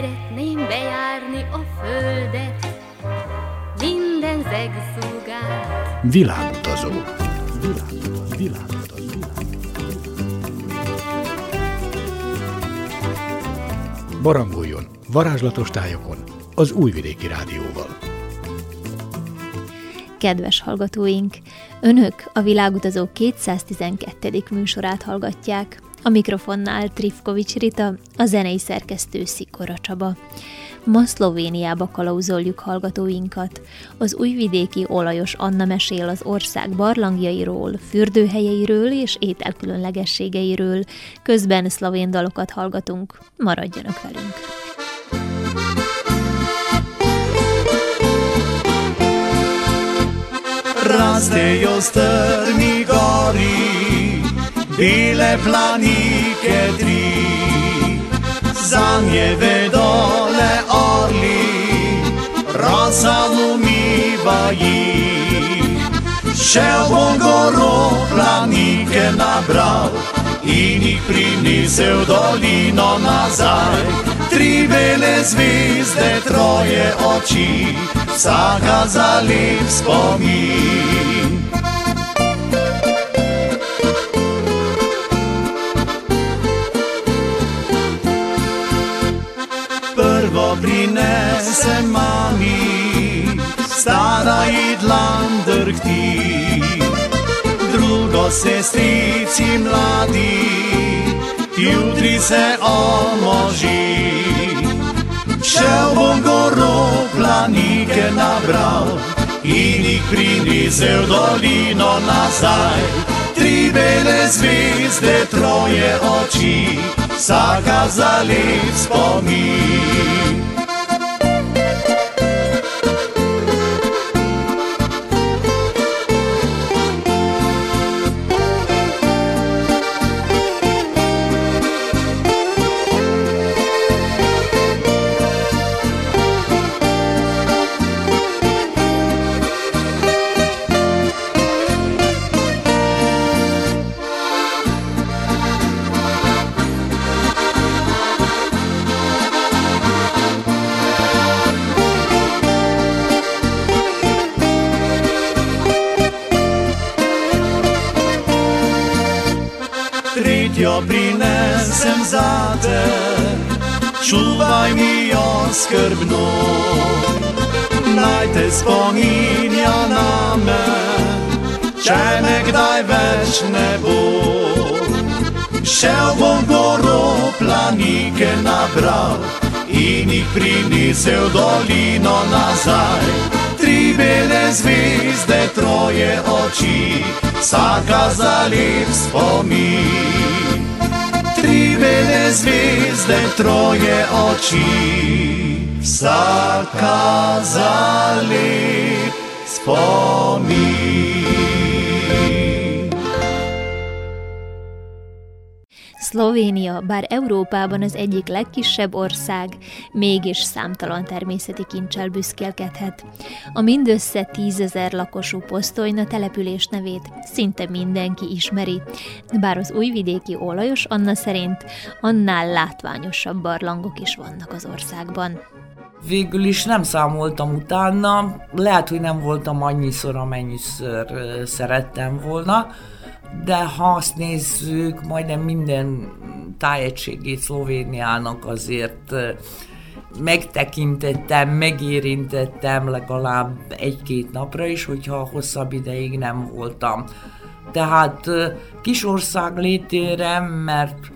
Szeretném bejárni a földet, minden zegszúgát. Világutazó. Világutazó. Világutazó. Barangoljon varázslatos tájokon az Újvidéki Rádióval. Kedves hallgatóink! Önök a Világutazó 212. műsorát hallgatják. A mikrofonnál Trifkovics Rita, a zenei szerkesztő Szikora Csaba. Ma Szlovéniába kalauzoljuk hallgatóinkat. Az újvidéki olajos Anna mesél az ország barlangjairól, fürdőhelyeiről és ételkülönlegességeiről. Közben szlovén dalokat hallgatunk. Maradjanak velünk! Rastejo strmi gori, bile planike tri, za nje vedole orli, rosa lumiva jih. Šel bom goro planike nabral in jih prinesel dolino nazaj. Tri bele zvezde, troje oči, vsaka za lep spomin. Prinesem mami, stara idlan drhti, drugo sestrici mladi, jutri se omoži. Šel bom goro planike nabral in jih prinesel dolino nazaj. Tri bele zvezde, troje oči, vsaka za lep spomin. Skrbno. Naj te spominja na me, če me kdaj več ne bo. Šel bom goro planike nabral in jih prinesel dolino nazaj. Tri bele zvezde, troje oči, vsaka za lep spomin. Tri bele zvezde, troje oči, lep spomin. Szlovénia, bár Európában az egyik legkisebb ország, mégis számtalan természeti kincsel büszkélkedhet. A mindössze tízezer lakosú Posztolyna település nevét szinte mindenki ismeri, bár az újvidéki olajos Anna szerint annál látványosabb barlangok is vannak az országban. Végül is nem számoltam utána, lehet, hogy nem voltam annyiszor, amennyiszer szerettem volna, de ha azt nézzük, majdnem minden tájegységét Szlovéniának azért megtekintettem, megérintettem legalább egy-két napra is, hogyha hosszabb ideig nem voltam. Tehát ö, kis ország létére, mert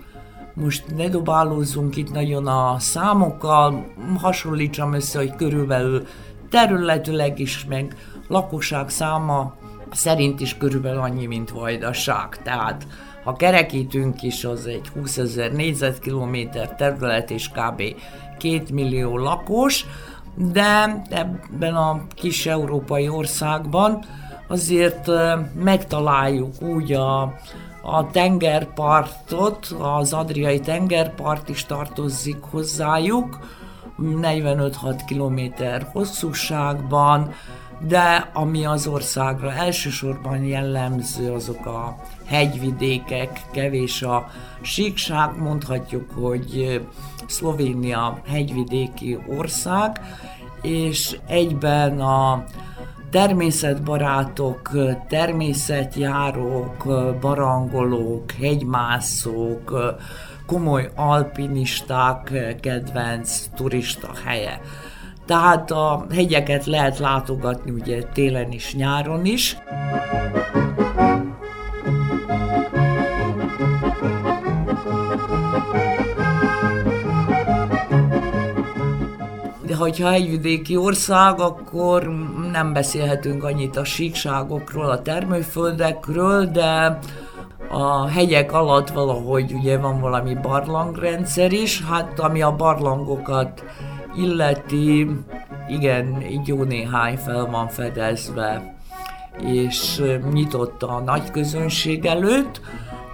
most ne dobálózzunk itt nagyon a számokkal, hasonlítsam össze, hogy körülbelül területileg is, meg lakosság száma szerint is körülbelül annyi, mint Vajdaság. Tehát ha kerekítünk is, az egy 20 ezer négyzetkilométer terület és kb. 2 millió lakos, de ebben a kis európai országban azért megtaláljuk úgy a, a tengerpartot, az adriai tengerpart is tartozik hozzájuk, 45-6 kilométer hosszúságban, de ami az országra elsősorban jellemző, azok a hegyvidékek, kevés a síkság, mondhatjuk, hogy Szlovénia hegyvidéki ország, és egyben a természetbarátok, természetjárók, barangolók, hegymászók, komoly alpinisták kedvenc turista helye. Tehát a hegyeket lehet látogatni ugye télen is, nyáron is. De hogyha egyvidéki ország, akkor nem beszélhetünk annyit a síkságokról, a termőföldekről, de a hegyek alatt valahogy ugye van valami barlangrendszer is, hát ami a barlangokat illeti, igen, így jó néhány fel van fedezve, és nyitott a nagy közönség előtt,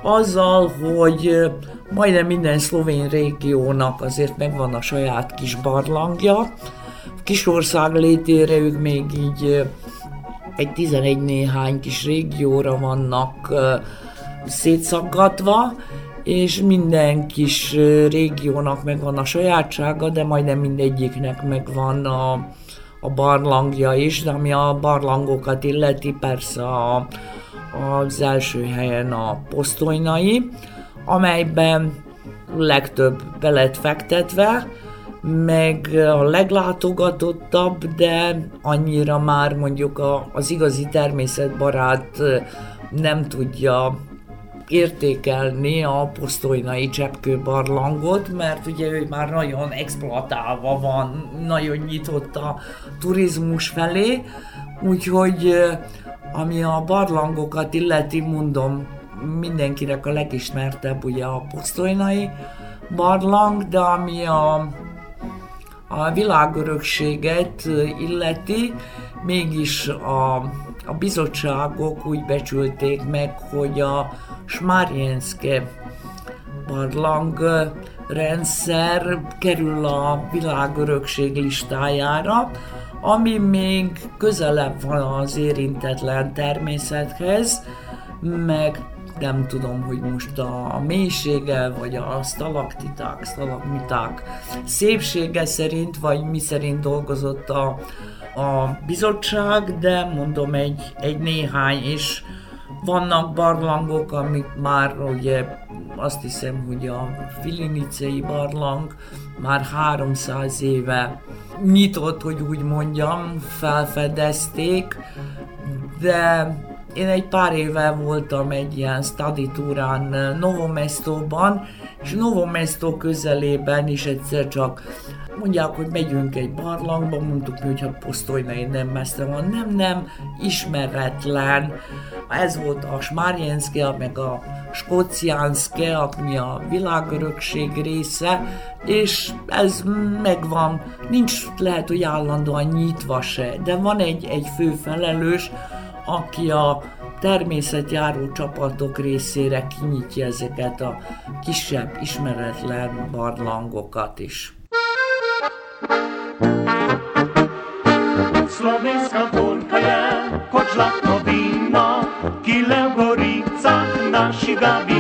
azzal, hogy majdnem minden szlovén régiónak azért megvan a saját kis barlangja. Kisország létére ők még így egy 11 néhány kis régióra vannak szétszaggatva, és minden kis régiónak megvan a sajátsága, de majdnem mindegyiknek megvan a, a barlangja is, de ami a barlangokat illeti, persze a, az első helyen a posztolynai, amelyben legtöbb be lett fektetve, meg a leglátogatottabb, de annyira már mondjuk a, az igazi természetbarát nem tudja értékelni a posztolynai cseppkő barlangot, mert ugye ő már nagyon exploatálva van, nagyon nyitott a turizmus felé, úgyhogy ami a barlangokat illeti, mondom, mindenkinek a legismertebb ugye a posztolynai barlang, de ami a, a világörökséget illeti, mégis a, a bizottságok úgy becsülték meg, hogy a Smárjenszke barlang rendszer kerül a világörökség listájára, ami még közelebb van az érintetlen természethez, meg nem tudom, hogy most a mélysége, vagy a stalaktiták, stalagmiták szépsége szerint, vagy mi szerint dolgozott a, a bizottság, de mondom egy, egy néhány is vannak barlangok, amik már ugye azt hiszem, hogy a Filinicei barlang már 300 éve nyitott, hogy úgy mondjam, felfedezték, de én egy pár éve voltam egy ilyen study túrán Novomestóban, és Novomesto közelében is egyszer csak mondják, hogy megyünk egy barlangba, mondtuk mi, hogy hát Posztolynai nem messze van, nem, nem, ismeretlen. Ez volt a Smárjenszke, meg a Skóciánszke, ami a világörökség része, és ez megvan, nincs lehet, hogy állandóan nyitva se, de van egy, egy fő felelős, aki a természetjáró csapatok részére kinyitja ezeket a kisebb, ismeretlen barlangokat is. Slovenska Volka je kot žlatno vino, ki le v goricah našega vinograda.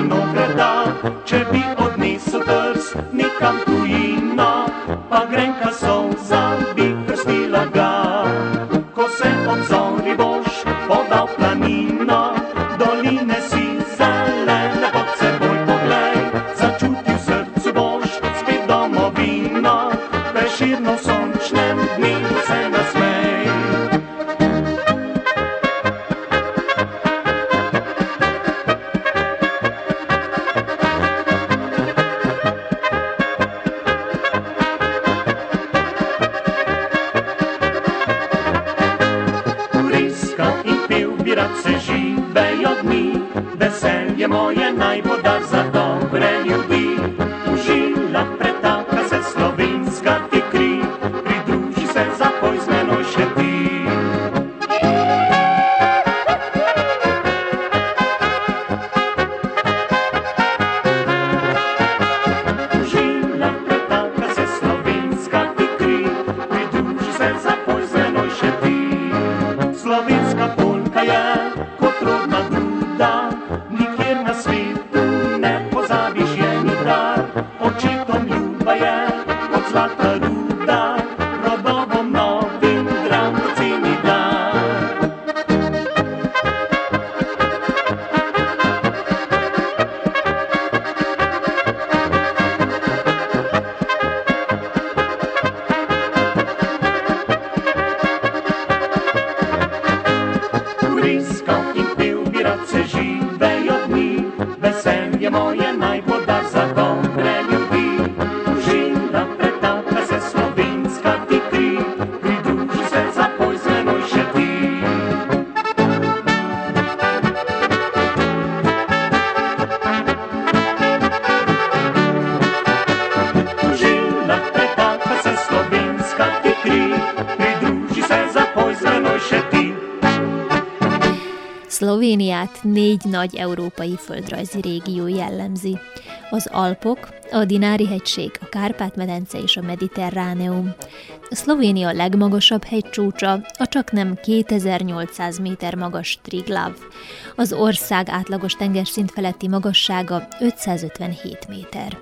i pił, pirat se živej od njih, veselje moje naj bo dar za Szlovéniát négy nagy európai földrajzi régió jellemzi. Az Alpok, a Dinári-hegység, a Kárpát-medence és a Mediterráneum. Szlovénia legmagasabb hegycsúcsa a csak nem 2800 méter magas Triglav. Az ország átlagos tengerszint feletti magassága 557 méter.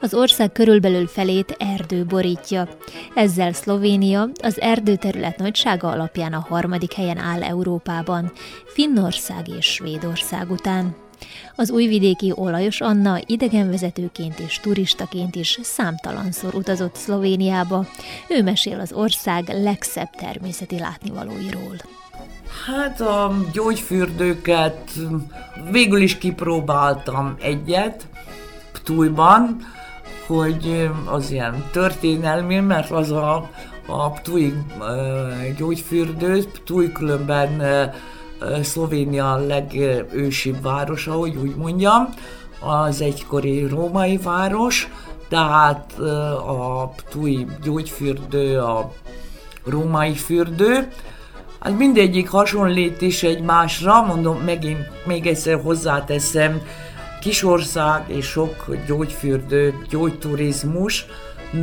Az ország körülbelül felét erdő borítja. Ezzel Szlovénia az erdőterület nagysága alapján a harmadik helyen áll Európában, Finnország és Svédország után. Az újvidéki Olajos Anna idegenvezetőként és turistaként is számtalanszor utazott Szlovéniába. Ő mesél az ország legszebb természeti látnivalóiról. Hát a gyógyfürdőket végül is kipróbáltam egyet, Ptújban, hogy az ilyen történelmi, mert az a, a Ptúj gyógyfürdő, Ptúj különben Szlovénia legősibb városa, hogy úgy mondjam, az egykori római város, tehát a Ptui gyógyfürdő, a római fürdő, hát mindegyik hasonlít is egymásra, mondom, megint még egyszer hozzáteszem, kisország és sok gyógyfürdő, gyógyturizmus,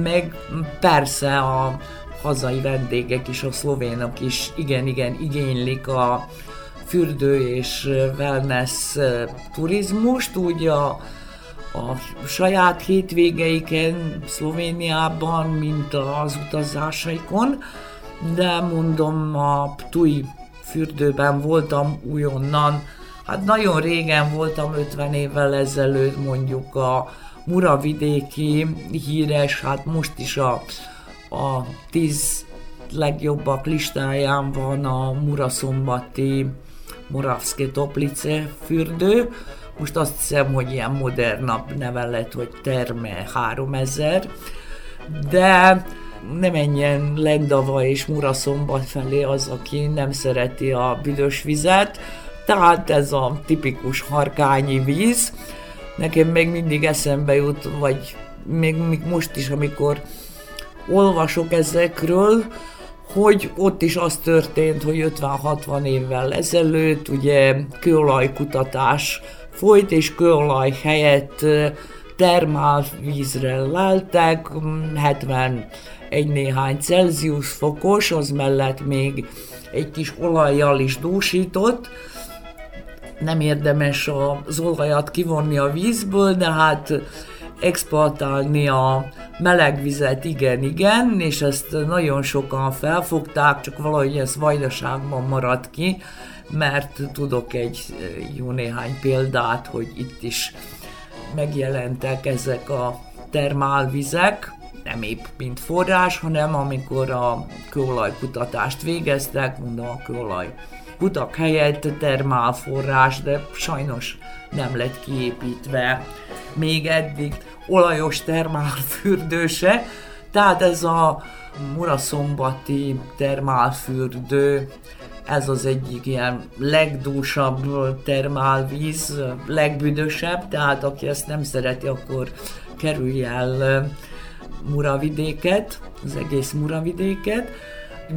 meg persze a hazai vendégek is, a szlovénok is igen-igen igénylik a, fürdő és wellness turizmust, úgy a, a saját hétvégeiken Szlovéniában, mint az utazásaikon, de mondom, a Ptui fürdőben voltam újonnan, hát nagyon régen voltam, 50 évvel ezelőtt mondjuk a Muravidéki híres, hát most is a, a 10 legjobbak listáján van a Muraszombati Moravské Toplice fürdő, most azt hiszem, hogy ilyen modernabb neve lett, hogy Terme 3000, de ne menjen Lendava és Muraszombat felé az, aki nem szereti a büdös vizet, tehát ez a tipikus harkányi víz. Nekem még mindig eszembe jut, vagy még, még most is, amikor olvasok ezekről, hogy ott is az történt, hogy 50-60 évvel ezelőtt ugye kőolajkutatás folyt, és kőolaj helyett termálvízre leltek, 71 néhány Celsius fokos, az mellett még egy kis olajjal is dúsított, nem érdemes az olajat kivonni a vízből, de hát exploatálni a meleg vizet, igen, igen, és ezt nagyon sokan felfogták, csak valahogy ez vajdaságban maradt ki, mert tudok egy jó néhány példát, hogy itt is megjelentek ezek a termálvizek, nem épp mint forrás, hanem amikor a kőolajkutatást végeztek, mondom a kőolaj kutak helyett termálforrás, de sajnos nem lett kiépítve még eddig olajos termálfürdőse, tehát ez a Muraszombati termálfürdő, ez az egyik ilyen legdúsabb termálvíz, legbüdösebb, tehát aki ezt nem szereti, akkor kerülj el Muravidéket, az egész Muravidéket,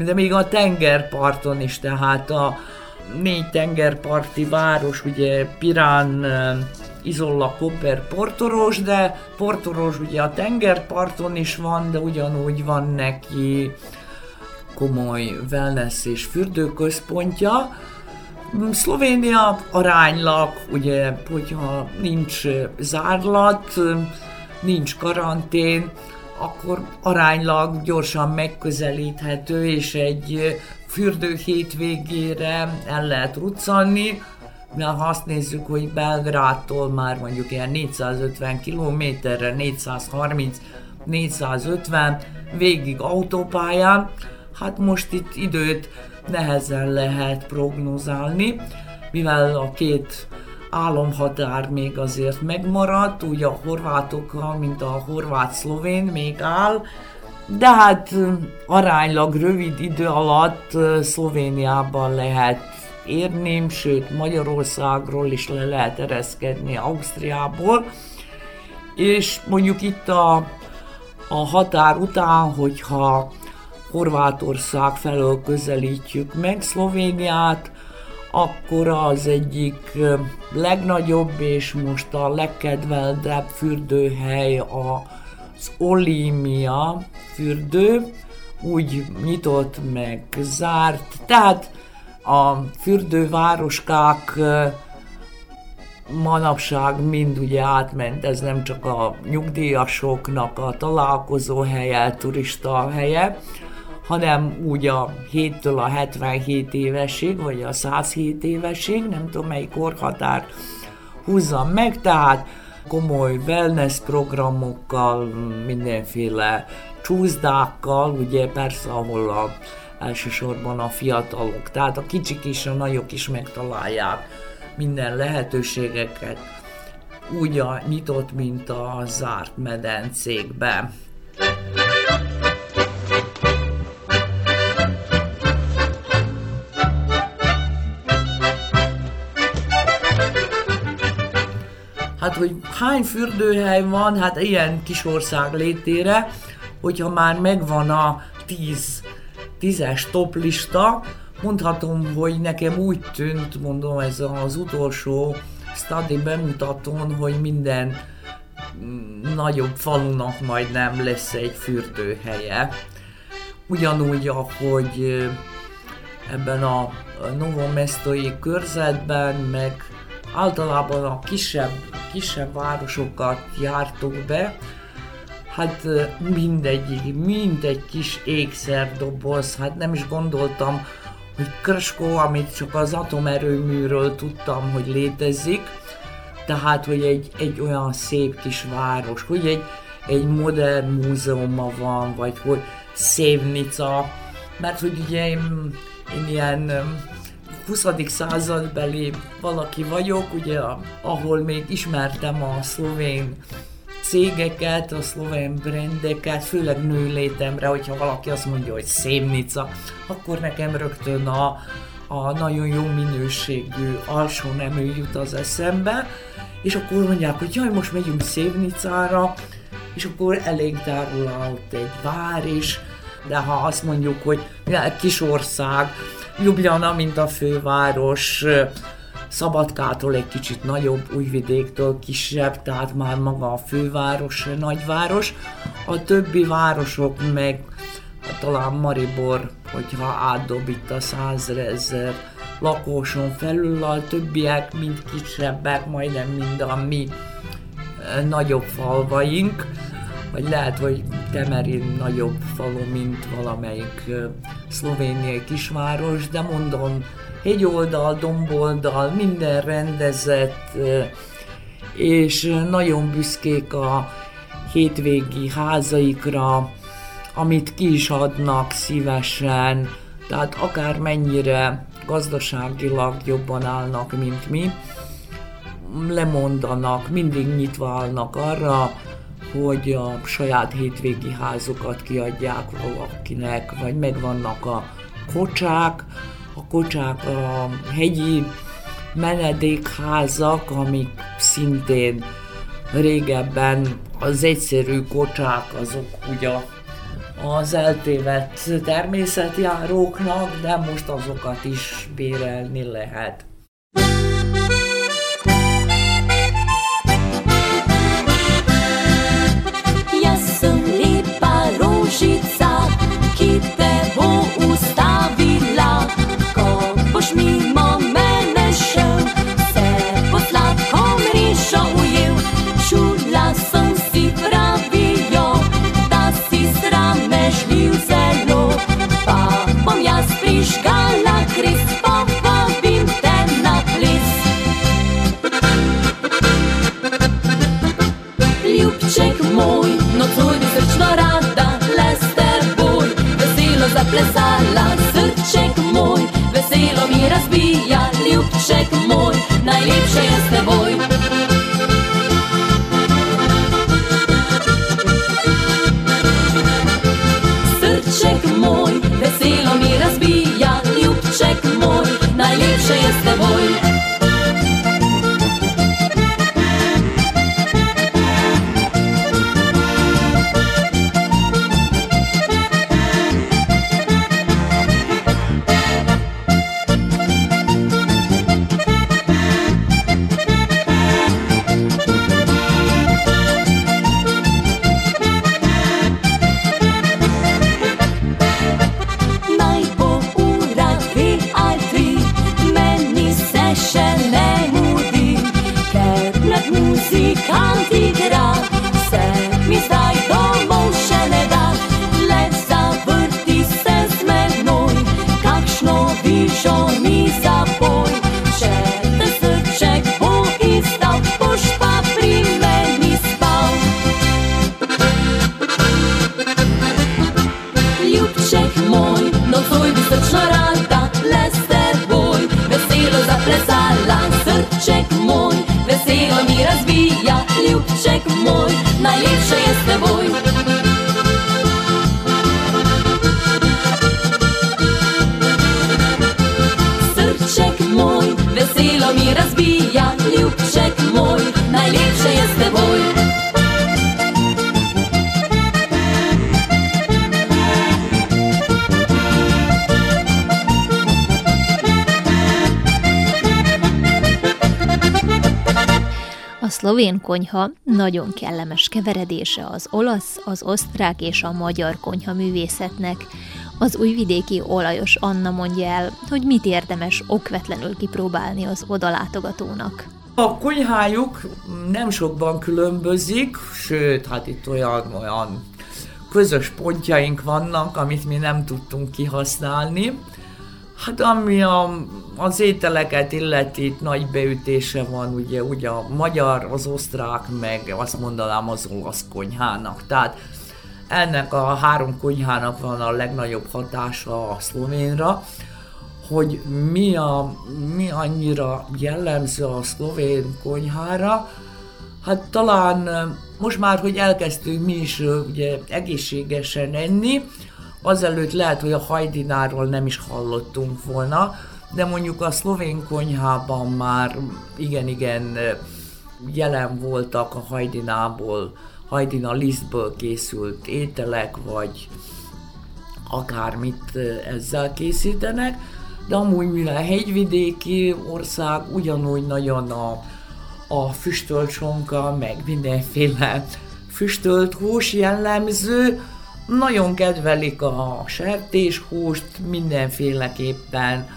de még a tengerparton is, tehát a négy tengerparti város, ugye Pirán, Izolla, Koper, Portoros, de Portoros ugye a tengerparton is van, de ugyanúgy van neki komoly wellness és fürdőközpontja. Szlovénia aránylag, ugye, hogyha nincs zárlat, nincs karantén, akkor aránylag gyorsan megközelíthető, és egy fürdő hétvégére el lehet ruccanni, de ha azt nézzük, hogy Belgrádtól már mondjuk ilyen 450 kilométerre, 430, 450 végig autópályán, hát most itt időt nehezen lehet prognozálni, mivel a két álomhatár még azért megmaradt, úgy a horvátokkal, mint a horvát-szlovén még áll, de hát aránylag rövid idő alatt Szlovéniában lehet érni, sőt Magyarországról is le lehet ereszkedni Ausztriából, és mondjuk itt a, a határ után, hogyha Horvátország felől közelítjük meg Szlovéniát, akkor az egyik legnagyobb és most a legkedveltebb fürdőhely az Olimia fürdő, úgy nyitott meg zárt, tehát a fürdővároskák manapság mind ugye átment, ez nem csak a nyugdíjasoknak a találkozó helye, turista helye, hanem úgy a 7-től a 77 évesig, vagy a 107 évesig, nem tudom melyik korhatár húzza meg, tehát komoly wellness programokkal, mindenféle csúszdákkal, ugye persze, ahol a, elsősorban a fiatalok, tehát a kicsik is, a nagyok is megtalálják minden lehetőségeket, úgy a nyitott, mint a zárt medencékbe. Hát, hogy hány fürdőhely van, hát ilyen kis ország létére, hogyha már megvan a 10 tízes top lista, mondhatom, hogy nekem úgy tűnt, mondom, ez az utolsó study bemutatón, hogy minden nagyobb falunak majd nem lesz egy fürdőhelye. Ugyanúgy, ahogy ebben a Novomestoi körzetben, meg általában a kisebb, kisebb városokat jártuk be, hát mindegyik, mindegy kis ékszerdoboz, hát nem is gondoltam, hogy Krskó, amit csak az atomerőműről tudtam, hogy létezik, tehát, hogy egy, egy olyan szép kis város, hogy egy, egy modern múzeuma van, vagy hogy Szévnica, mert hogy ugye én, én ilyen 20. századbeli valaki vagyok, ugye, ahol még ismertem a szlovén cégeket, a szlovén brendeket, főleg nőlétemre, hogyha valaki azt mondja, hogy szémnica, akkor nekem rögtön a, a nagyon jó minőségű alsó nemű jut az eszembe, és akkor mondják, hogy jaj, most megyünk Szévnicára, és akkor elég tárul ott egy vár is, de ha azt mondjuk, hogy egy kis ország, Ljubljana, mint a főváros, Szabadkától egy kicsit nagyobb, Újvidéktől kisebb, tehát már maga a főváros, nagyváros. A többi városok meg hát talán Maribor, hogyha átdob itt a százezer lakóson felül, a többiek mind kisebbek, majdnem mind a mi nagyobb falvaink, vagy lehet, hogy Temerin nagyobb falu, mint valamelyik szlovéniai kisváros, de mondom, hegyoldal, domboldal, minden rendezett, és nagyon büszkék a hétvégi házaikra, amit ki is adnak szívesen, tehát akár mennyire gazdaságilag jobban állnak, mint mi, lemondanak, mindig nyitva állnak arra, hogy a saját hétvégi házukat kiadják valakinek, vagy megvannak a kocsák, a kocsák a hegyi menedékházak, amik szintén régebben az egyszerű kocsák azok ugye az eltévedt természetjáróknak, de most azokat is bérelni lehet. noche es de voy. Srček moj, veselo mi razbija, ljubček moj, najlepše je s teboj. Szlovén konyha nagyon kellemes keveredése az olasz, az osztrák és a magyar konyha művészetnek. Az újvidéki olajos Anna mondja el, hogy mit érdemes okvetlenül kipróbálni az odalátogatónak. A konyhájuk nem sokban különbözik, sőt, hát itt olyan, olyan közös pontjaink vannak, amit mi nem tudtunk kihasználni. Hát ami a, az ételeket illeti, itt nagy beütése van, ugye, ugye a magyar, az osztrák, meg azt mondanám az olasz konyhának. Tehát ennek a három konyhának van a legnagyobb hatása a szlovénra, hogy mi, a, mi annyira jellemző a szlovén konyhára, hát talán most már, hogy elkezdtünk mi is ugye egészségesen enni, azelőtt lehet, hogy a hajdináról nem is hallottunk volna, de mondjuk a szlovén konyhában már igen-igen jelen voltak a hajdinából, hajdina lisztből készült ételek, vagy akármit ezzel készítenek, de amúgy mivel hegyvidéki ország, ugyanúgy nagyon a, a füstölt sonka, meg mindenféle füstölt hús jellemző, nagyon kedvelik a sertéshúst, mindenféleképpen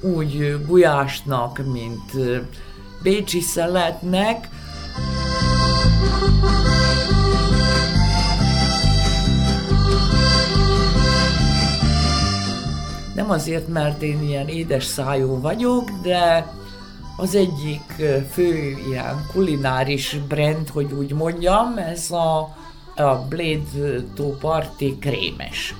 úgy gulyásnak, mint bécsi szeletnek. Nem azért, mert én ilyen édes szájú vagyok, de az egyik fő ilyen kulináris brand, hogy úgy mondjam, ez a a Blade tó parti krémes.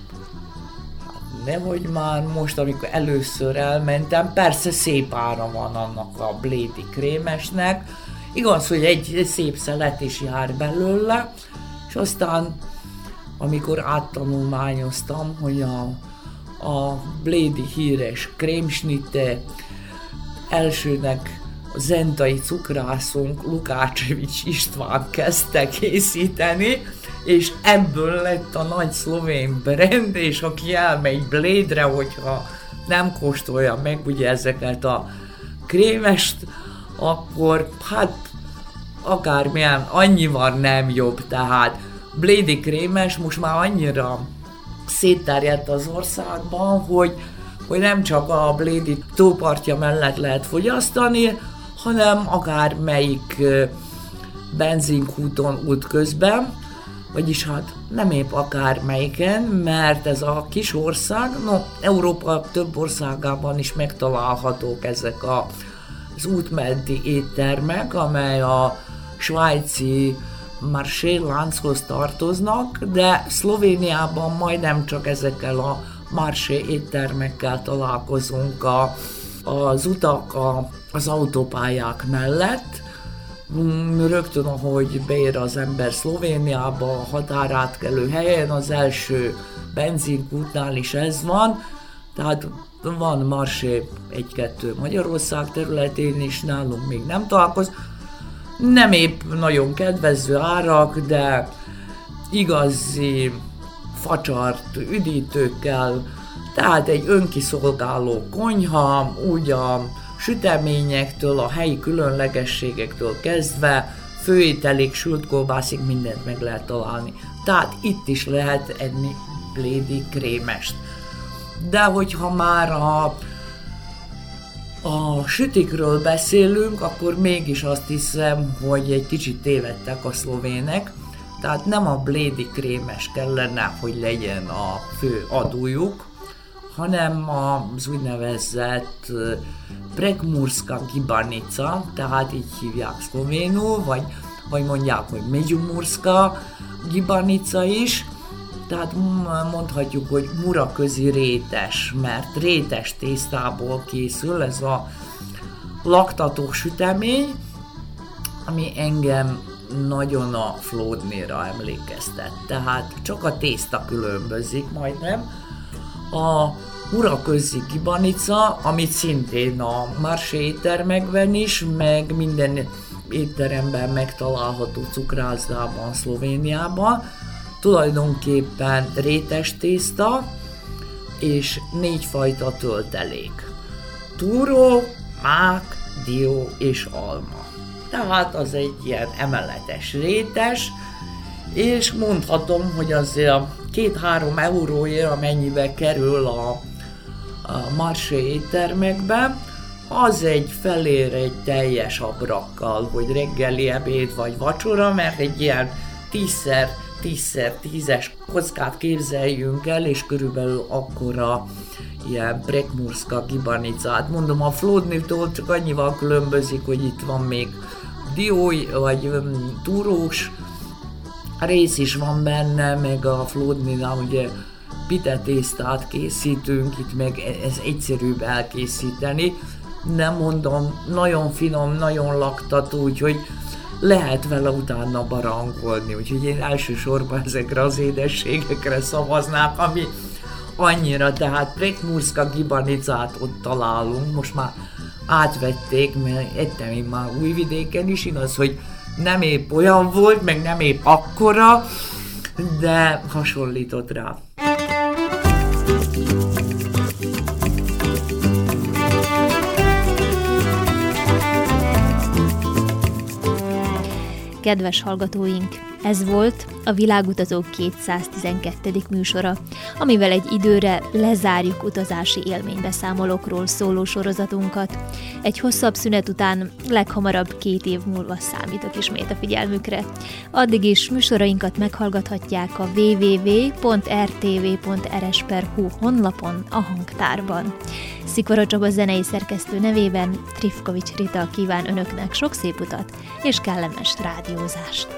Hát nehogy már most, amikor először elmentem, persze szép ára van annak a Blade krémesnek, igaz, hogy egy, egy szép szelet is jár belőle, és aztán amikor áttanulmányoztam, hogy a, a Blade híres krémsnitte elsőnek a zentai cukrászunk Lukácsevics István kezdte készíteni, és ebből lett a nagy szlovén brand, és aki elmegy Blade-re, hogyha nem kóstolja meg ugye ezeket a krémest, akkor hát akármilyen, annyival nem jobb, tehát Blade krémes most már annyira szétterjedt az országban, hogy, hogy nem csak a Blade tópartja mellett lehet fogyasztani, hanem akár melyik benzinkúton út közben, vagyis hát nem épp akármelyiken, mert ez a kis ország, no, Európa több országában is megtalálhatók ezek a, az útmenti éttermek, amely a svájci Marché lánchoz tartoznak, de Szlovéniában majdnem csak ezekkel a Marché éttermekkel találkozunk a, az utak, a, az autópályák mellett. Rögtön, ahogy beér az ember Szlovéniába, a határátkelő helyen, az első benzinkútnál is ez van, tehát van Marsé egy-kettő Magyarország területén is, nálunk még nem találkoz. Nem épp nagyon kedvező árak, de igazi facsart üdítőkkel, tehát egy önkiszolgáló konyha, úgy süteményektől, a helyi különlegességektől kezdve, főételik, sült kolbászig mindent meg lehet találni. Tehát itt is lehet enni plédi krémest. De hogyha már a, a sütikről beszélünk, akkor mégis azt hiszem, hogy egy kicsit tévedtek a szlovének, tehát nem a blédi krémes kellene, hogy legyen a fő adójuk, hanem az úgynevezett Prekmurska gibanica, tehát így hívják szlovénul, vagy, vagy mondják, hogy Megyumurska gibanica is, tehát mondhatjuk, hogy muraközi rétes, mert rétes tésztából készül ez a laktató sütemény, ami engem nagyon a flódnéra emlékeztet. Tehát csak a tészta különbözik majdnem. A uraközi kibanica, amit szintén a Marsé éttermekben is, meg minden étteremben megtalálható cukrászdában Szlovéniában, tulajdonképpen rétes tészta és négyfajta töltelék. Túró, mák, dió és alma. Tehát az egy ilyen emeletes rétes, és mondhatom, hogy azért a két-három euróért, amennyibe kerül a, a Marché éttermekbe, az egy felér egy teljes abrakkal, hogy reggeli ebéd vagy vacsora, mert egy ilyen tízszer 10x10-es kockát képzeljünk el, és körülbelül akkora ilyen Brekmurska gibanicát. Mondom, a Flódnitól csak annyival különbözik, hogy itt van még diói, vagy um, túrós rész is van benne, meg a Flódnina ugye pitetésztát készítünk, itt meg e- ez egyszerűbb elkészíteni. Nem mondom, nagyon finom, nagyon laktató, úgyhogy lehet vele utána barangolni, úgyhogy én elsősorban ezekre az édességekre szavaznák, ami annyira, tehát Prekmurska gibanicát ott találunk, most már átvették, mert ettem én már újvidéken is, igaz, hogy nem épp olyan volt, meg nem épp akkora, de hasonlított rá. Kedves hallgatóink, ez volt a Világutazók 212. műsora, amivel egy időre lezárjuk utazási élménybeszámolókról szóló sorozatunkat. Egy hosszabb szünet után leghamarabb két év múlva számítok ismét a figyelmükre. Addig is műsorainkat meghallgathatják a www.rtv.rs.hu honlapon a hangtárban. Szikora Csaba zenei szerkesztő nevében Trifkovics Rita kíván önöknek sok szép utat és kellemes rádiózást.